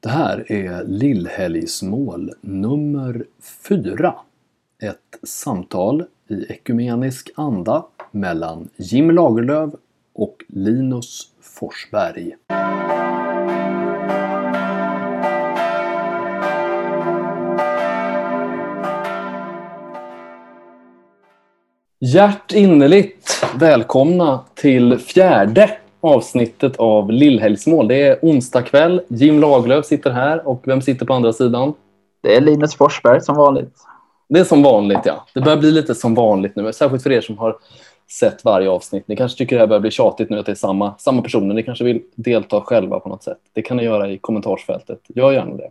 Det här är Lillhelgsmål nummer fyra. Ett samtal i ekumenisk anda mellan Jim Lagerlöf och Linus Forsberg. Hjärtinnerligt välkomna till fjärde avsnittet av Lillhelgsmål. Det är onsdag kväll. Jim Lagerlöf sitter här och vem sitter på andra sidan? Det är Linus Forsberg som vanligt. Det är som vanligt, ja. Det börjar bli lite som vanligt nu, särskilt för er som har sett varje avsnitt. Ni kanske tycker det här börjar bli tjatigt nu att det är samma, samma personer. Ni kanske vill delta själva på något sätt. Det kan ni göra i kommentarsfältet. Gör gärna det.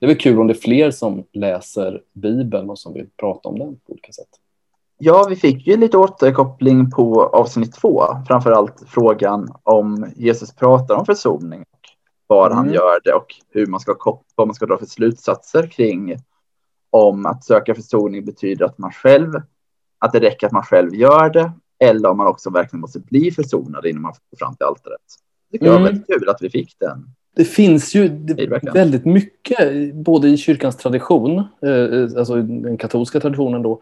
Det är väl kul om det är fler som läser Bibeln och som vill prata om den på olika sätt. Ja, vi fick ju lite återkoppling på avsnitt två. Framför allt frågan om Jesus pratar om försoning och var mm. han gör det och hur man ska, vad man ska dra för slutsatser kring om att söka försoning betyder att man själv, att det räcker att man själv gör det eller om man också verkligen måste bli försonad innan man får fram till altaret. Det tycker mm. jag var väldigt kul att vi fick den. Det finns ju väldigt mycket, både i kyrkans tradition, eh, alltså den katolska traditionen då,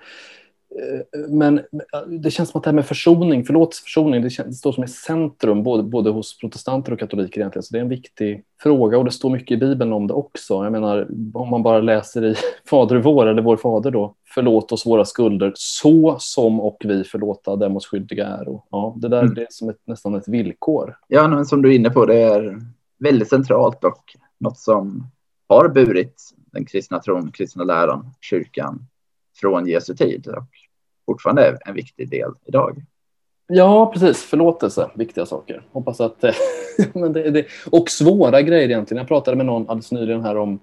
men det känns som att det här med försoning, förlåtelse, försoning, det, känns, det står som i centrum både, både hos protestanter och katoliker egentligen. Så det är en viktig fråga och det står mycket i Bibeln om det också. Jag menar, om man bara läser i Fader vår eller Vår Fader då, förlåt oss våra skulder så som och vi förlåta dem oss skyldiga är. Och, ja, det där mm. det är som ett, nästan ett villkor. Ja, men som du är inne på, det är väldigt centralt och något som har burit den kristna tron, kristna läran, kyrkan från Jesu tid. Och fortfarande är en viktig del idag. Ja, precis. Förlåtelse, viktiga saker. Hoppas att... men det, det, och svåra grejer egentligen. Jag pratade med någon alldeles nyligen här om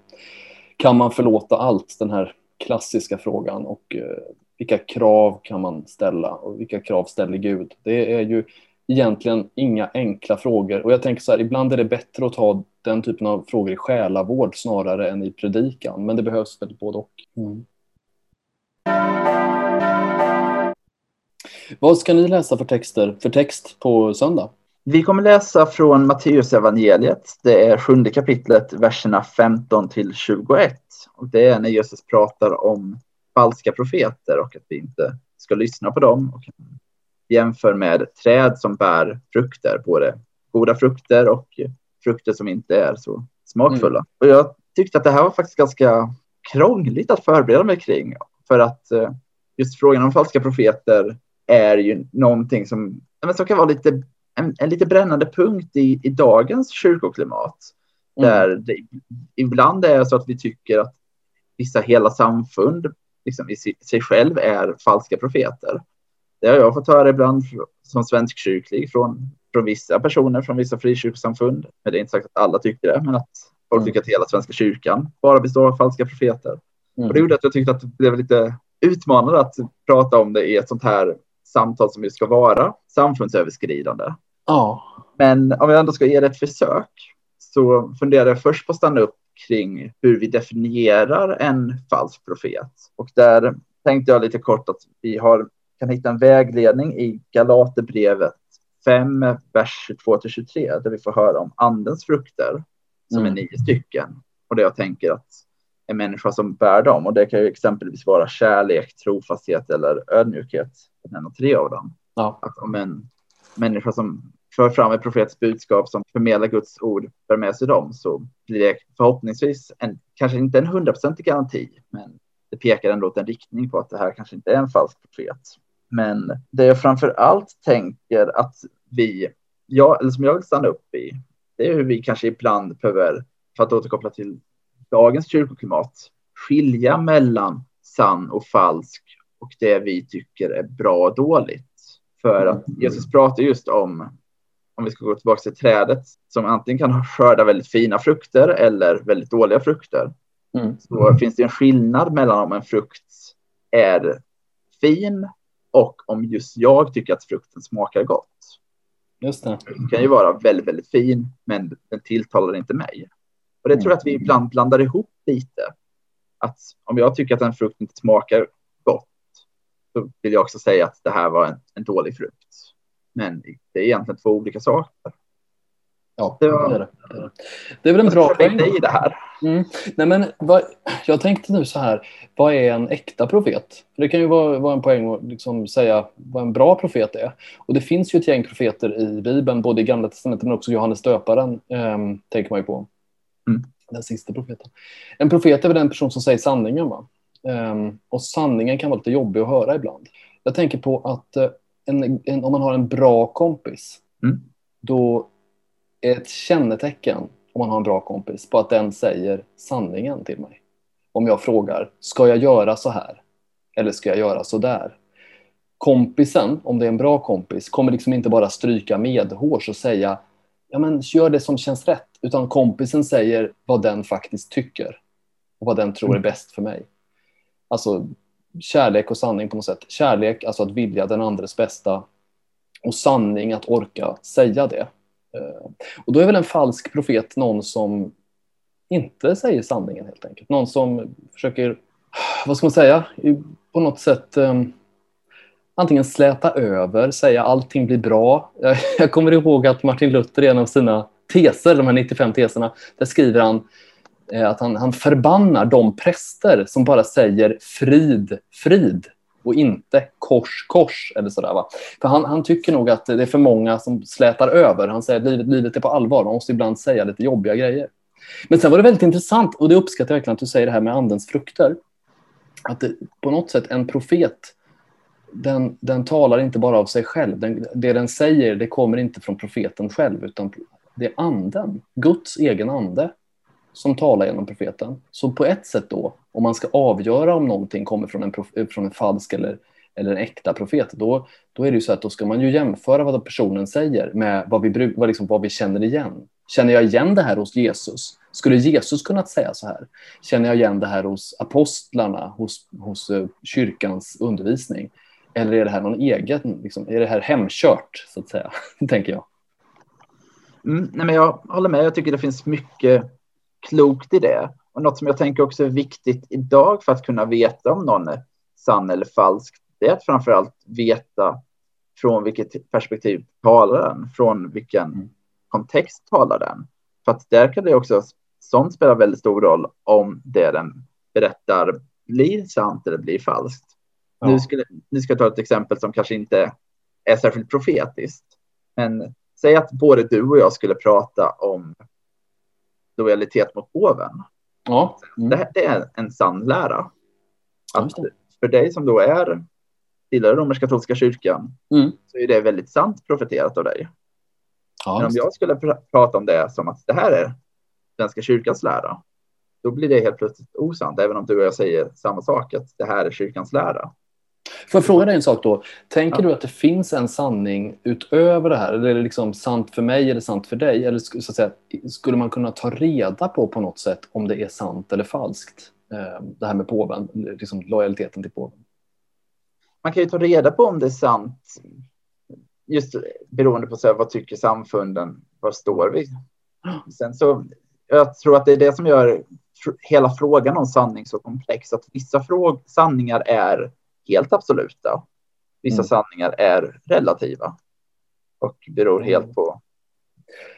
kan man förlåta allt? Den här klassiska frågan och eh, vilka krav kan man ställa och vilka krav ställer Gud? Det är ju egentligen inga enkla frågor och jag tänker så här, ibland är det bättre att ta den typen av frågor i själavård snarare än i predikan, men det behövs väl både och. Mm. Vad ska ni läsa för texter, för text på söndag? Vi kommer läsa från Matteus evangeliet. Det är sjunde kapitlet, verserna 15 till 21. Och det är när Jesus pratar om falska profeter och att vi inte ska lyssna på dem. Och jämför med träd som bär frukter, både goda frukter och frukter som inte är så smakfulla. Mm. Och jag tyckte att det här var faktiskt ganska krångligt att förbereda mig kring. För att eh, just frågan om falska profeter är ju någonting som, som kan vara lite, en, en lite brännande punkt i, i dagens kyrkoklimat. Mm. Där det ibland är så att vi tycker att vissa hela samfund liksom i sig själv är falska profeter. Det har jag fått höra ibland som svenskkyrklig från, från vissa personer från vissa frikyrkosamfund. Men det är inte sagt att alla tycker det, men att folk mm. tycker att hela Svenska kyrkan bara består av falska profeter. Mm. Och det gjorde att jag tyckte att det blev lite utmanande att prata om det i ett sånt här samtal som ju ska vara samfundsöverskridande. Ja. Men om jag ändå ska ge det ett försök så funderar jag först på att stanna upp kring hur vi definierar en falsk profet. Och där tänkte jag lite kort att vi har, kan hitta en vägledning i Galaterbrevet 5, vers 22 till 23, där vi får höra om andens frukter, som mm. är nio stycken. Och det jag tänker att en människa som bär dem, och det kan ju exempelvis vara kärlek, trofasthet eller ödmjukhet nämna tre av dem. Ja. Att om en människa som för fram ett profets budskap som förmedlar Guds ord för med sig dem så blir det förhoppningsvis en, kanske inte en hundraprocentig garanti, men det pekar ändå åt en riktning på att det här kanske inte är en falsk profet. Men det jag framför allt tänker att vi, ja, eller som jag vill stanna upp i, det är hur vi kanske ibland behöver, för att återkoppla till dagens kyrkoklimat, skilja mellan sann och falsk och det vi tycker är bra och dåligt. För att mm. Jesus pratar just om, om vi ska gå tillbaka till trädet, som antingen kan skörda väldigt fina frukter eller väldigt dåliga frukter. Mm. Så finns det en skillnad mellan om en frukt är fin och om just jag tycker att frukten smakar gott. Just det. Den kan ju vara väldigt, väldigt fin, men den tilltalar inte mig. Och det tror jag att vi ibland blandar ihop lite. Att om jag tycker att en frukt inte smakar så vill jag också säga att det här var en, en dålig frukt. Men det är egentligen två olika saker. Ja, det, var, det, är det. det är väl en bra poäng. i det här. Mm. Nej, men vad, jag tänkte nu så här, vad är en äkta profet? det kan ju vara, vara en poäng att liksom säga vad en bra profet är. Och det finns ju ett gäng profeter i Bibeln, både i Gamla Testamentet men också Johannes döparen, eh, tänker man ju på. Mm. Den sista profeten. En profet är väl den person som säger sanningen. Va? Eh, och sanningen kan vara lite jobbig att höra ibland. Jag tänker på att eh, en, en, om man har en bra kompis, mm. då är ett kännetecken om man har en bra kompis på att den säger sanningen till mig. Om jag frågar, ska jag göra så här? Eller ska jag göra så där? Kompisen, om det är en bra kompis, kommer liksom inte bara stryka medhårs och säga, ja men gör det som känns rätt. Utan kompisen säger vad den faktiskt tycker. Och vad den tror är mm. bäst för mig. Alltså kärlek och sanning på något sätt. Kärlek, alltså att vilja den andres bästa. Och sanning, att orka säga det. Eh, och då är väl en falsk profet någon som inte säger sanningen helt enkelt. Någon som försöker, vad ska man säga, på något sätt um, antingen släta över, säga allting blir bra. Jag, jag kommer ihåg att Martin Luther i en av sina teser, de här 95 teserna, där skriver han eh, att han, han förbannar de präster som bara säger frid, frid och inte kors, kors eller sådär. Va? För han, han tycker nog att det är för många som slätar över. Han säger att livet, livet är på allvar, man måste ibland säga lite jobbiga grejer. Men sen var det väldigt intressant, och det uppskattar jag verkligen att du säger det här med andens frukter. Att det, på något sätt en profet, den, den talar inte bara av sig själv. Den, det den säger, det kommer inte från profeten själv, utan det är anden, Guds egen ande som talar genom profeten. Så på ett sätt då, om man ska avgöra om någonting kommer från en, prof, från en falsk eller, eller en äkta profet, då, då är det ju så att då ska man ju jämföra vad personen säger med vad vi, vad liksom, vad vi känner igen. Känner jag igen det här hos Jesus? Skulle Jesus kunnat säga så här? Känner jag igen det här hos apostlarna, hos, hos eh, kyrkans undervisning? Eller är det här någon egen, liksom, är det här hemkört, så att säga, tänker jag. Mm, nej men jag håller med, jag tycker det finns mycket klokt i det. Och något som jag tänker också är viktigt idag för att kunna veta om någon är sann eller falsk, det är att framförallt veta från vilket perspektiv talar den, från vilken kontext talar den. För att där kan det också, sånt spela väldigt stor roll om det den berättar blir sant eller blir falskt. Ja. Nu, skulle, nu ska jag ta ett exempel som kanske inte är särskilt profetiskt. Men säg att både du och jag skulle prata om lojalitet mot påven. Ja. Mm. Det, det, är en sann lära. Att för dig som då är tillhör romersk-katolska kyrkan mm. så är det väldigt sant profeterat av dig. Ja, Men om jag skulle pr prata om det som att det här är Svenska kyrkans lära, då blir det helt plötsligt osant, även om du och jag säger samma sak, att det här är kyrkans lära. Får jag fråga dig en sak då? Tänker ja. du att det finns en sanning utöver det här? Eller är det liksom sant för mig eller sant för dig? Eller så att säga, skulle man kunna ta reda på på något sätt om det är sant eller falskt? Eh, det här med påven, liksom lojaliteten till påven. Man kan ju ta reda på om det är sant just beroende på så här, vad tycker samfunden, var står vi? Sen så, jag tror att det är det som gör hela frågan om sanning så komplex, att vissa sanningar är helt absoluta. Vissa mm. sanningar är relativa och beror mm. helt på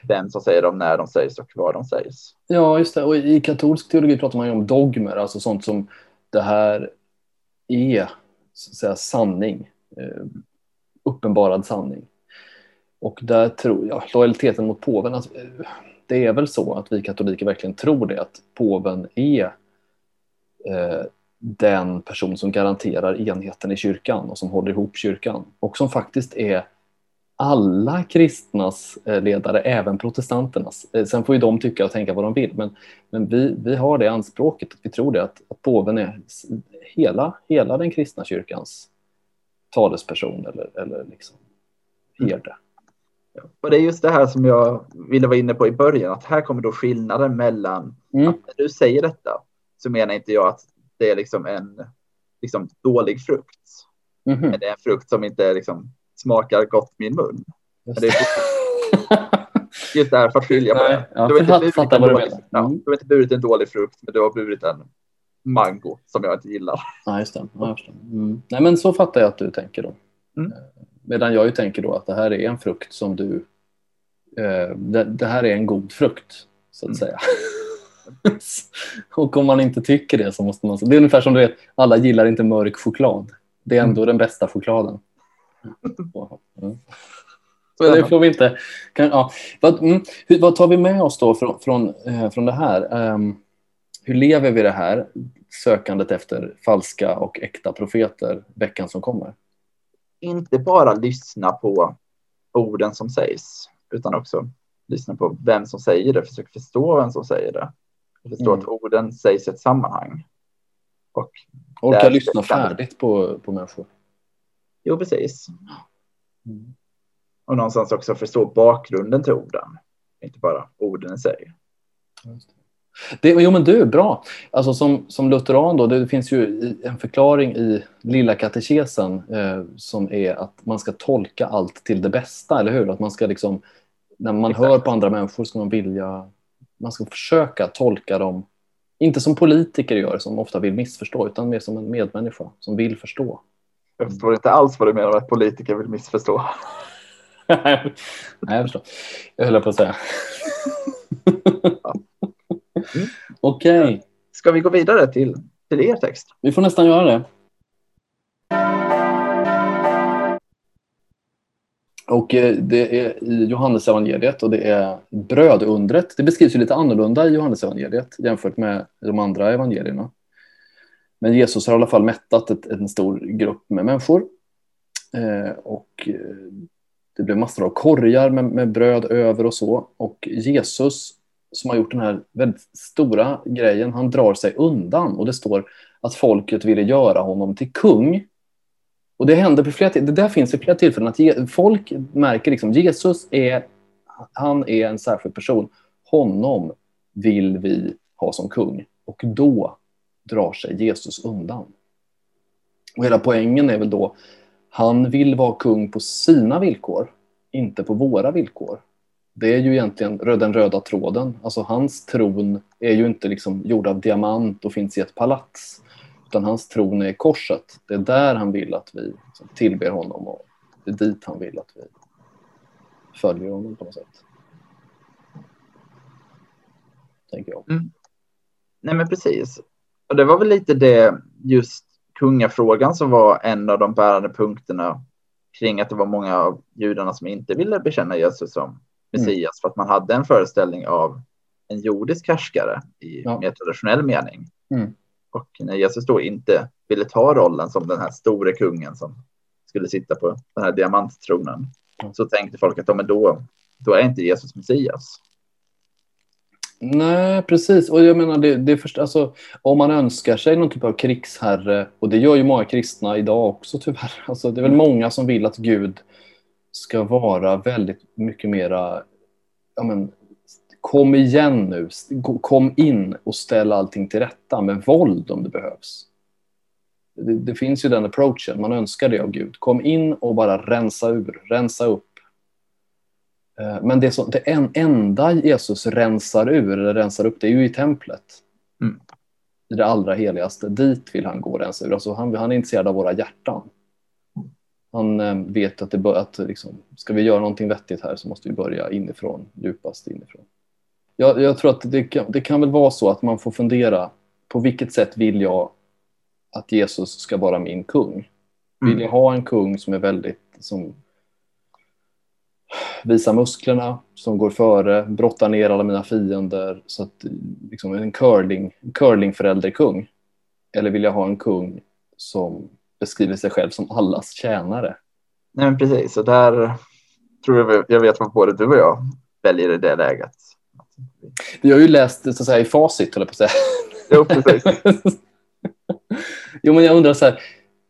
vem som säger dem, när de sägs och var de sägs. Ja, just det. Och i katolsk teologi pratar man ju om dogmer, alltså sånt som det här är så att säga, sanning, eh, uppenbarad sanning. Och där tror jag, lojaliteten mot påven, alltså, det är väl så att vi katoliker verkligen tror det, att påven är eh, den person som garanterar enheten i kyrkan och som håller ihop kyrkan och som faktiskt är alla kristnas eh, ledare, även protestanternas. Eh, sen får ju de tycka och tänka vad de vill, men, men vi, vi har det anspråket, vi tror det, att, att påven är hela, hela den kristna kyrkans talesperson eller, eller liksom herde. Ja, och det är just det här som jag ville vara inne på i början, att här kommer då skillnaden mellan, mm. att när du säger detta så menar inte jag att det är liksom en liksom, dålig frukt. Mm -hmm. Det är en frukt som inte liksom, smakar gott i min mun. Just det. just det här för att skilja på det. Ja, du, har inte burit en dålig, ja, mm. du har inte burit en dålig frukt, men du har burit en mango som jag inte gillar. Ja, just det. Ja, just det. Mm. Nej, men så fattar jag att du tänker då. Mm. Eh, medan jag ju tänker då att det här är en frukt som du eh, det, det, här är en god frukt, så att mm. säga. och om man inte tycker det så måste man... Det är ungefär som du vet, alla gillar inte mörk choklad. Det är ändå mm. den bästa chokladen. Mm. Det får vi inte... Kan, ja. vad, mm, vad tar vi med oss då från, från, eh, från det här? Um, hur lever vi det här sökandet efter falska och äkta profeter veckan som kommer? Inte bara lyssna på orden som sägs, utan också lyssna på vem som säger det, försök förstå vem som säger det. Förstå mm. att orden sägs i ett sammanhang. Och Orka lyssna färdigt på, på människor. Jo, precis. Mm. Och någonstans också förstå bakgrunden till orden, inte bara orden i sig. Det, jo men du, bra. Alltså som, som lutheran då, det finns ju en förklaring i lilla katekesen eh, som är att man ska tolka allt till det bästa, eller hur? Att man ska liksom, när man Exakt. hör på andra människor ska man vilja, man ska försöka tolka dem, inte som politiker gör som ofta vill missförstå, utan mer som en medmänniska som vill förstå. Jag förstår inte alls vad du menar med att politiker vill missförstå. Nej, jag förstår. Jag höll på att säga. Okej. Okay. Ska vi gå vidare till, till er text? Vi får nästan göra det. Och eh, det är i Johannesevangeliet och det är brödundret. Det beskrivs ju lite annorlunda i Johannesevangeliet jämfört med de andra evangelierna. Men Jesus har i alla fall mättat ett, en stor grupp med människor. Eh, och eh, det blev massor av korgar med, med, bröd över och så. Och Jesus som har gjort den här väldigt stora grejen, han drar sig undan. Och det står att folket ville göra honom till kung. Och det händer på flera det där finns vid flera tillfällen att folk märker liksom Jesus är, han är en särskild person. Honom vill vi ha som kung. Och då drar sig Jesus undan. Och hela poängen är väl då, han vill vara kung på sina villkor, inte på våra villkor. Det är ju egentligen den röda tråden. Alltså hans tron är ju inte liksom gjord av diamant och finns i ett palats. Utan hans tron är korset. Det är där han vill att vi liksom tillber honom och det är dit han vill att vi följer honom på något sätt. Tänker jag. Mm. Nej men precis. Och det var väl lite det just kungafrågan som var en av de bärande punkterna kring att det var många av judarna som inte ville bekänna Jesus som Messias mm. för att man hade en föreställning av en jordisk härskare i ja. mer traditionell mening. Mm. Och när Jesus då inte ville ta rollen som den här store kungen som skulle sitta på den här diamanttronen mm. så tänkte folk att ja, men då, då är inte Jesus Messias. Nej, precis. Och jag menar, det, det först, alltså, om man önskar sig någon typ av krigsherre, och det gör ju många kristna idag också tyvärr. Alltså, det är väl många som vill att Gud ska vara väldigt mycket mera, ja men, kom igen nu, kom in och ställ allting till rätta med våld om det behövs. Det, det, finns ju den approachen, man önskar det av Gud. Kom in och bara rensa ur, rensa upp. Eh, men det, så, det en, enda Jesus rensar ur, eller rensar upp, det är ju i templet. Mm. I det allra heligaste. Dit vill han gå och rensa ur. Alltså han, han är intresserad av våra hjärtan. Han eh, vet att, det, att liksom, ska vi göra någonting vettigt här så måste vi börja inifrån, djupast inifrån. Jag, jag tror att det kan, det kan väl vara så att man får fundera på vilket sätt vill jag att Jesus ska vara min kung? Vill mm. jag ha en kung som är väldigt, som visar musklerna, som går före, brottar ner alla mina fiender, så att liksom en curling, curlingförälderkung? Eller vill jag ha en kung som beskriver sig själv som allas tjänare. Nej, men precis. Och där tror jag jag vet vad både du och jag väljer i det läget. Vi har ju läst så att säga, i facit, höll jag på att säga. Jo, precis. jo, men jag undrar så här.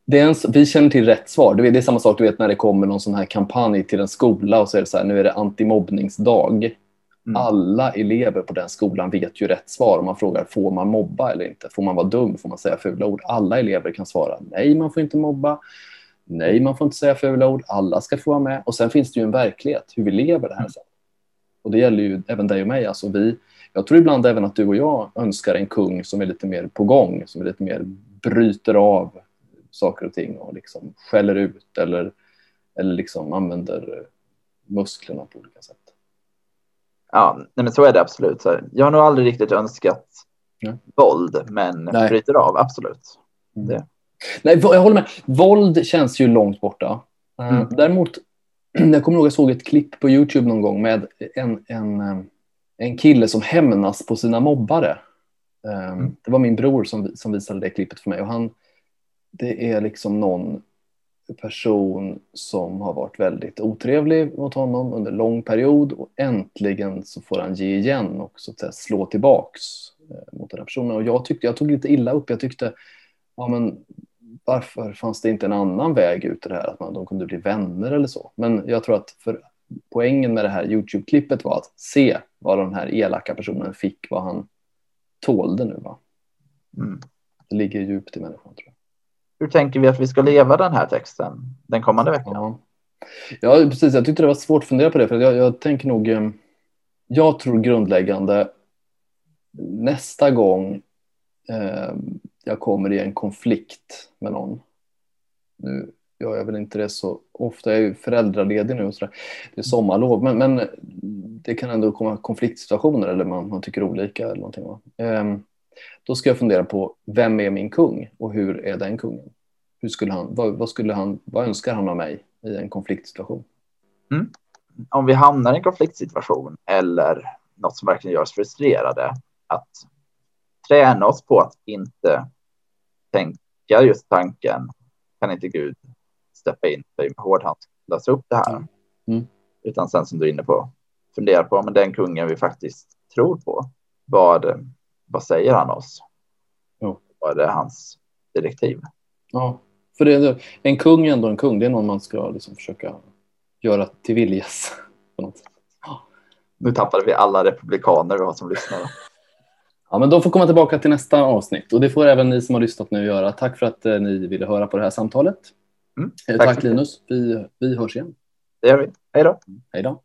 Det är en, vi känner till rätt svar. Det är samma sak du vet när det kommer någon sån här kampanj till en skola och så är det så här, nu är det antimobbningsdag. Mm. Alla elever på den skolan vet ju rätt svar. Om man frågar får man mobba eller inte? Får man vara dum? Får man säga fula ord? Alla elever kan svara nej, man får inte mobba. Nej, man får inte säga fula ord. Alla ska få vara med. Och sen finns det ju en verklighet, hur vi lever det här sen. Och det gäller ju även dig och mig. Alltså vi, jag tror ibland även att du och jag önskar en kung som är lite mer på gång, som är lite mer bryter av saker och ting och liksom skäller ut eller, eller liksom använder musklerna på olika sätt. Ja, nej, men så är det absolut. Jag har nog aldrig riktigt önskat Nej. våld, men Nej. bryter av, absolut. Mm. Det. Nej, jag håller med. Våld känns ju långt borta. Eh, Mm. Däremot, jag kommer ihåg jag såg ett klipp på YouTube någon gång med en, en, eh, en kille som hämnas på sina mobbare. Eh, Mm. Det var min bror som, som visade det klippet för mig. Och han, det är liksom någon person som har varit väldigt otrevlig mot honom under lång period och äntligen så får han ge igen och så att slå tillbaks eh, mot den här personen. Och jag tyckte, jag tog lite illa upp. Jag tyckte, ja men varför fanns det inte en annan väg ut i det här? Att man, de kunde bli vänner eller så. Men jag tror att för poängen med det här YouTube-klippet var att se vad den här elaka personen fick, vad han tålde nu. Va? Mm. Det ligger djupt i människan tror jag. Hur tänker vi att vi ska leva den här texten den kommande veckan? Ja. ja, precis. Jag tyckte det var svårt att fundera på det. För jag, jag tänker nog... eh, Jag tror grundläggande nästa gång eh, jag kommer i en konflikt med någon. Nu gör jag väl inte det så ofta. Jag är ju föräldraledig nu och sådär. Det är sommarlov. Men, men det kan ändå komma konfliktsituationer eller man, man tycker olika eller någonting. Va? Ehm, då ska jag fundera på vem är min kung och hur är den kungen? Hur skulle han, vad, vad, skulle han, vad önskar han av mig i en konfliktsituation? Mm. Om vi hamnar i en konfliktsituation eller något som verkligen gör oss frustrerade, att träna oss på att inte tänka just tanken, kan inte Gud steppa in med hårdhandsken och lösa upp det här? Mm. Utan sen som du är inne på, fundera på, men den kungen vi faktiskt tror på, vad, vad säger han oss? Jo. Vad är hans direktiv? Ja, för det, en kung är ändå en kung. Det är någon man ska liksom försöka göra till viljes. På. Nu tappade vi alla republikaner vi har som lyssnar. Ja, men de får komma tillbaka till nästa avsnitt och det får även ni som har lyssnat nu göra. Tack för att eh, ni ville höra på det här samtalet. Mm, Eh, tack Tack. Linus. Vi, vi hörs igen. Det gör vi. Hej då. Hej då.